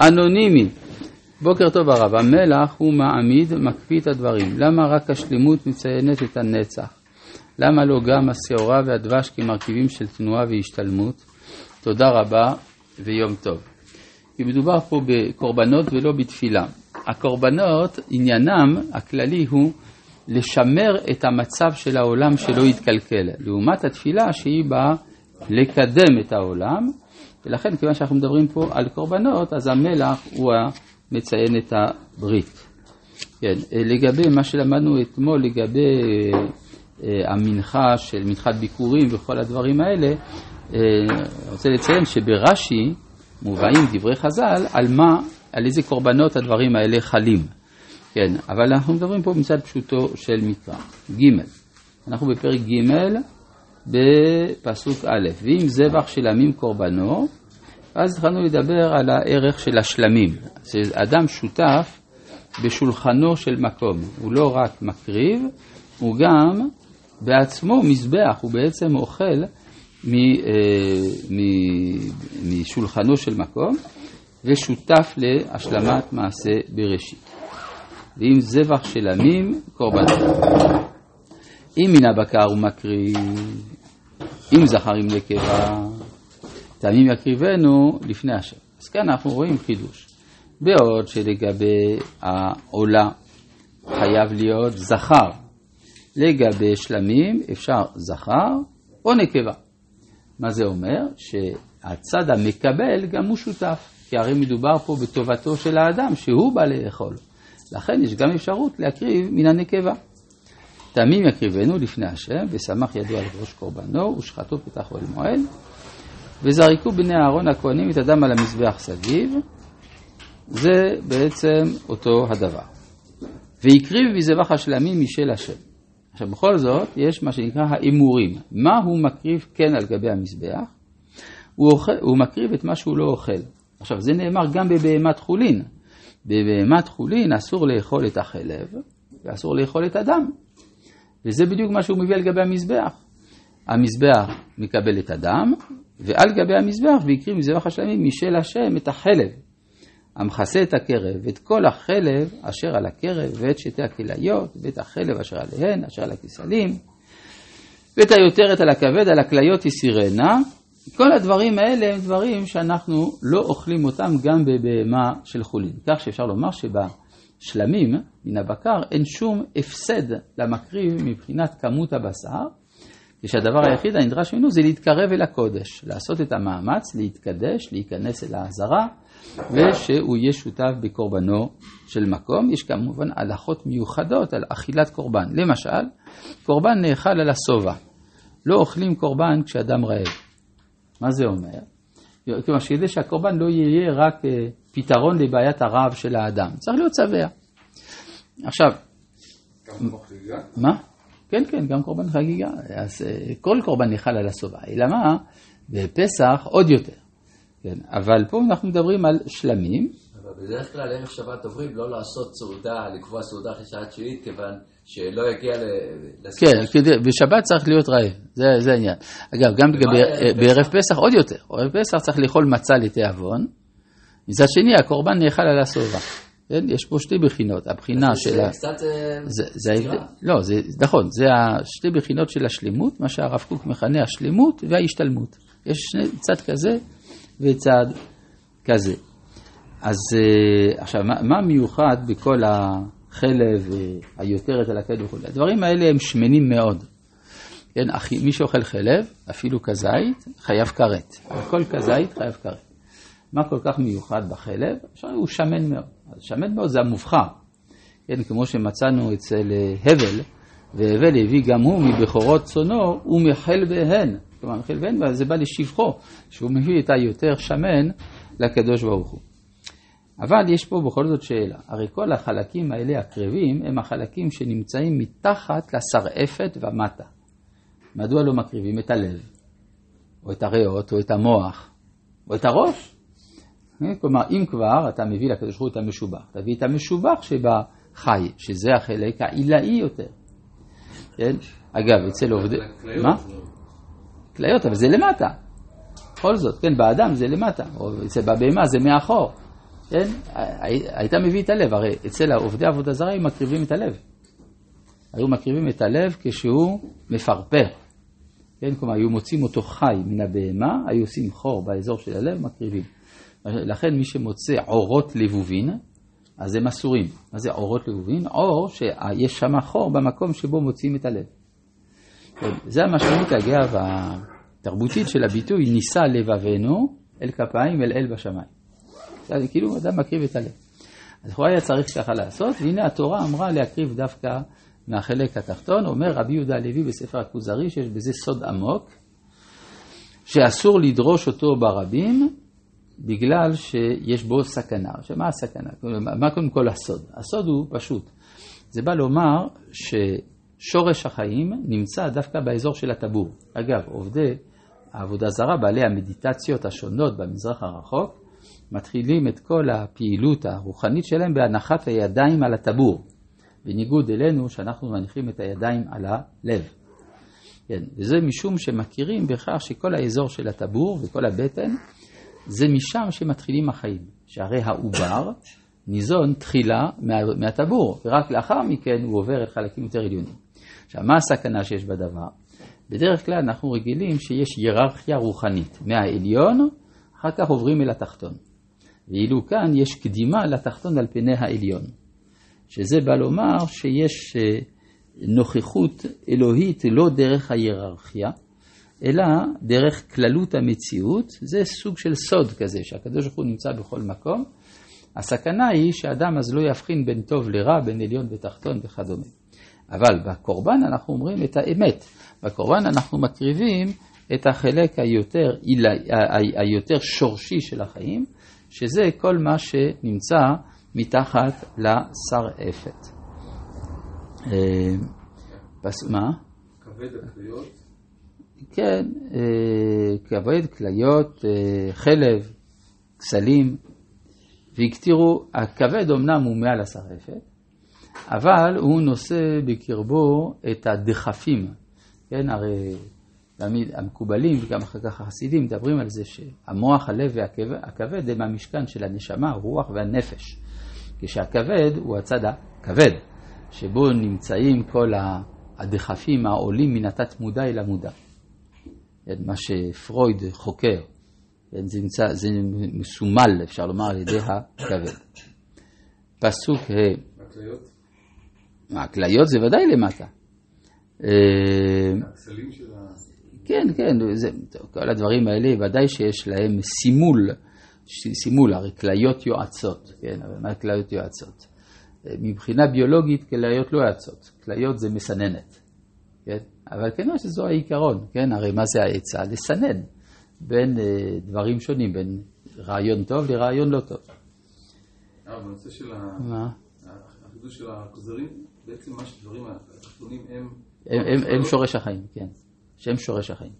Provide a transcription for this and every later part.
אנונימי. בוקר טוב הרב, המלח הוא מעמיד, מקפיא את הדברים. למה רק השלמות מציינת את הנצח? למה לא גם השעורה והדבש כמרכיבים של תנועה והשתלמות? תודה רבה ויום טוב. כי מדובר פה בקורבנות ולא בתפילה. הקורבנות, עניינם הכללי הוא לשמר את המצב של העולם שלא יתקלקל, לעומת התפילה שהיא באה לקדם את העולם, ולכן כיוון שאנחנו מדברים פה על קורבנות, אז המלח הוא המציין את הברית. כן, לגבי מה שלמדנו אתמול, לגבי אה, המנחה של מנחת ביקורים וכל הדברים האלה, אה, אני רוצה לציין שברש"י מובאים דברי חז"ל על מה, על איזה קורבנות הדברים האלה חלים. כן, אבל אנחנו מדברים פה מצד פשוטו של מקרא. ג', אנחנו בפרק ג' בפסוק א', ואם זבח של עמים קורבנו, אז התחלנו לדבר על הערך של השלמים. שאדם שותף בשולחנו של מקום, הוא לא רק מקריב, הוא גם בעצמו מזבח, הוא בעצם אוכל אה, משולחנו של מקום ושותף להשלמת מעשה בראשית. ואם זבח של עמים, קורבנות. אם מן הבקר הוא מקריב, אם זכר עם נקבה, טעמים יקריבנו לפני השם. אז כאן אנחנו רואים חידוש. בעוד שלגבי העולה חייב להיות זכר, לגבי שלמים אפשר זכר או נקבה. מה זה אומר? שהצד המקבל גם הוא שותף, כי הרי מדובר פה בטובתו של האדם שהוא בא לאכול. לכן יש גם אפשרות להקריב מן הנקבה. טעמים יקריבנו לפני השם, ושמח ידו על ראש קורבנו, ושחטו פתח אוהל מועד, וזרקו בני אהרון הכהנים את הדם על המזבח סביב, זה בעצם אותו הדבר. והקריב מזבח השלמים משל השם. עכשיו בכל זאת, יש מה שנקרא האמורים. מה הוא מקריב כן על גבי המזבח? הוא, אוכל, הוא מקריב את מה שהוא לא אוכל. עכשיו זה נאמר גם בבהמת חולין. בבהמת חולין אסור לאכול את החלב ואסור לאכול את הדם. וזה בדיוק מה שהוא מביא על גבי המזבח. המזבח מקבל את הדם, ועל גבי המזבח והקריב מזבח השלמים משל השם את החלב. המכסה את הקרב, ואת כל החלב אשר על הקרב, ואת שתי הכליות, ואת החלב אשר עליהן, אשר על הכסלים, ואת היותרת על הכבד, על הכליות יסירנה. כל הדברים האלה הם דברים שאנחנו לא אוכלים אותם גם בבהמה של חולין. כך שאפשר לומר שבשלמים מן הבקר אין שום הפסד למקריב מבחינת כמות הבשר, ושהדבר היחיד הנדרש ממנו זה להתקרב אל הקודש, לעשות את המאמץ, להתקדש, להיכנס אל העזרה, ושהוא יהיה שותף בקורבנו של מקום. יש כמובן הלכות מיוחדות על אכילת קורבן. למשל, קורבן נאכל על השובע. לא אוכלים קורבן כשאדם רעב. מה זה אומר? כלומר, שכדי שהקורבן לא יהיה רק אה, פתרון לבעיית הרעב של האדם. צריך להיות שבע. עכשיו... מה? כן, כן, גם קורבן חגיגה. אז אה, כל קורבן נאכל על השובע. אלא מה? בפסח עוד יותר. כן, אבל פה אנחנו מדברים על שלמים. אבל בדרך כלל ערב שבת עוברים לא לעשות סעודה, לקבוע סעודה אחרי שעה תשיעית, כיוון שלא יגיע ל... כן, כדי, בשבת צריך להיות רעב, זה, זה העניין. אגב, גם בערב פסח עוד יותר, בערב פסח צריך לאכול מצה לתיאבון, מצד שני הקורבן נאכל על השובע. כן? יש פה שתי בחינות, הבחינה של ה... זה קצת זה ההבדל, לא, זה נכון, זה שתי בחינות של השלמות, מה שהרב קוק מכנה השלמות וההשתלמות. יש שני, צד כזה וצד כזה. אז אה, עכשיו, מה, מה מיוחד בכל החלב, היותרת על הכד וכו'? הדברים האלה הם שמנים מאוד. כן, מי שאוכל חלב, אפילו כזית, חייב כרת. כל כזית חייב כרת. מה כל כך מיוחד בחלב? הוא שמן מאוד. שמן מאוד זה המובחר. כן, כמו שמצאנו אצל אה, הבל, והבל הביא גם הוא מבכורות צונו ומחל בהן. כלומר, מחל בהן, וזה בא לשבחו, שהוא מביא את היותר שמן לקדוש ברוך הוא. אבל יש פה בכל זאת שאלה, הרי כל החלקים האלה הקרבים הם החלקים שנמצאים מתחת לשרעפת ומטה. מדוע לא מקריבים את הלב, או את הריאות, או את המוח, או את הראש? אה, כלומר, אם כבר אתה מביא לקדוש ברוך הוא את המשובח, תביא את המשובח שבחי, שזה החלק העילאי יותר. כן? אגב, אצל עובדי... מה? כליות, אבל זה למטה. בכל זאת, כן, באדם זה למטה, או אצל בבהמה זה מאחור, כן? היית מביא את הלב, הרי אצל עובדי עבודה זרה הם מקריבים את הלב. היו מקריבים את הלב כשהוא מפרפר. כן, כלומר, היו מוצאים אותו חי מן הבהמה, היו עושים חור באזור של הלב, מקריבים. לכן מי שמוצא עורות לבובין, אז הם אסורים. מה זה עורות לבובין? עור שיש שם חור במקום שבו מוציאים את הלב. זה המשמעות, אגב, התרבותית של הביטוי, נישא לבבינו אל כפיים אל אל בשמיים. זה כאילו אדם מקריב את הלב. אז הוא היה צריך ככה לעשות, והנה התורה אמרה להקריב דווקא מהחלק התחתון, אומר רבי יהודה הלוי בספר הכוזרי שיש בזה סוד עמוק, שאסור לדרוש אותו ברבים בגלל שיש בו סכנה. עכשיו מה הסכנה? מה קודם כל הסוד? הסוד הוא פשוט. זה בא לומר ששורש החיים נמצא דווקא באזור של הטבור. אגב, עובדי העבודה זרה, בעלי המדיטציות השונות במזרח הרחוק, מתחילים את כל הפעילות הרוחנית שלהם בהנחת הידיים על הטבור. בניגוד אלינו שאנחנו מניחים את הידיים על הלב. כן, וזה משום שמכירים בכך שכל האזור של הטבור וכל הבטן, זה משם שמתחילים החיים. שהרי העובר ניזון תחילה מה, מהטבור, ורק לאחר מכן הוא עובר את חלקים יותר עליונים. עכשיו, מה הסכנה שיש בדבר? בדרך כלל אנחנו רגילים שיש היררכיה רוחנית, מהעליון, אחר כך עוברים אל התחתון. ואילו כאן יש קדימה לתחתון על פני העליון. שזה בא לומר שיש אה, נוכחות אלוהית לא דרך ההיררכיה, אלא דרך כללות המציאות, זה סוג של סוד כזה, שהקדוש ברוך הוא נמצא בכל מקום. הסכנה היא שאדם אז לא יבחין בין טוב לרע, בין עליון ותחתון וכדומה. אבל בקורבן אנחנו אומרים את האמת. בקורבן אנחנו מקריבים את החלק היותר, היותר שורשי של החיים, שזה כל מה שנמצא מתחת לשרעפת. אה, מה? כבד הכליות? כן, אה, כבד, כליות, אה, חלב, כסלים, והקטירו, הכבד אמנם הוא מעל השרעפת, אבל הוא נושא בקרבו את הדחפים, כן, הרי תמיד המקובלים וגם אחר כך החסידים מדברים על זה שהמוח, הלב והכבד הם המשכן של הנשמה, הרוח והנפש. כשהכבד הוא הצד הכבד, שבו נמצאים כל הדחפים העולים מן התת מודע אל המודע. מה שפרויד חוקר, זה, נמצא, זה מסומל, אפשר לומר, על ידי הכבד. פסוק ה' הכליות? הכליות זה ודאי למטה. הכסלים של ה... כן, כן, זה, כל הדברים האלה ודאי שיש להם סימול. סימול, הרי כליות יועצות, כן, אבל מה כליות יועצות? מבחינה ביולוגית כליות לא יועצות, כליות זה מסננת, כן? אבל כנראה שזו העיקרון, כן? הרי מה זה העצה? לסנן בין uh, דברים שונים, בין רעיון טוב לרעיון לא טוב. אה, בנושא של החידוש של הכוזרים, בעצם מה שדברים התחתונים הם... הם שורש החיים, כן. שהם שורש החיים.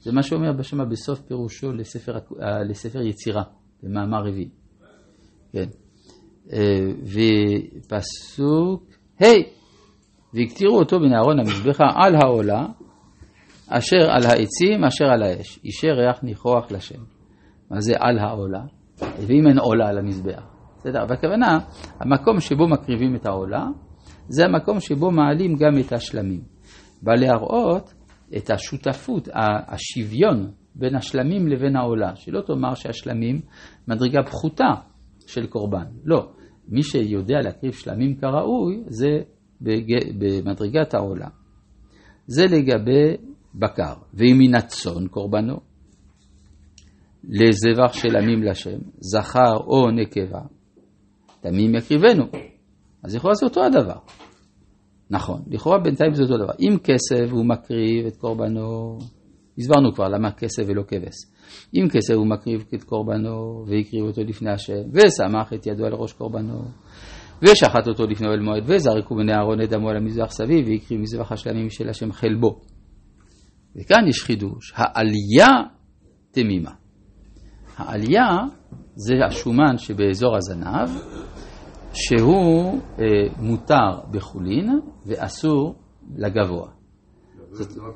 זה מה שאומר בשמה בסוף פירושו לספר, אה, לספר יצירה, במאמר רביעי. כן. אה, ופסוק ה' hey! והקטירו אותו מן ארון המזבחה על העולה, אשר על העצים, אשר על האש. אישר ריח ניחוח לשם. מה זה על העולה? ואם אין עולה על המזבח. בסדר? והכוונה, המקום שבו מקריבים את העולה, זה המקום שבו מעלים גם את השלמים. בא להראות את השותפות, השוויון בין השלמים לבין העולה, שלא תאמר שהשלמים מדרגה פחותה של קורבן, לא. מי שיודע להקריב שלמים כראוי זה במדרגת העולה. זה לגבי בקר, ואם מן הצאן קורבנו, לזבח של עמים לשם, זכר או נקבה, תמים יקריבנו. אז יכול לעשות אותו הדבר. נכון, לכאורה בינתיים זה אותו דבר. אם כסף הוא מקריב את קורבנו, הסברנו כבר למה כסף ולא כבש. אם כסף הוא מקריב את קורבנו והקריב אותו לפני השם, ושמח את ידו על ראש קורבנו, ושחט אותו לפני אוהל מועד, וזרקו בני אהרון את דמו על המזבח סביב, והקריב מזבח השלמים של השם חלבו. וכאן יש חידוש, העלייה תמימה. העלייה זה השומן שבאזור הזנב, שהוא אה, מותר בחולין ואסור לגבוה.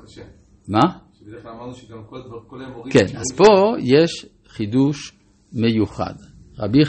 קשה. מה? שזה בדרך כלל אמרנו שגם כל דבר, כל. כן, אז פה יש חידוש מיוחד. רבי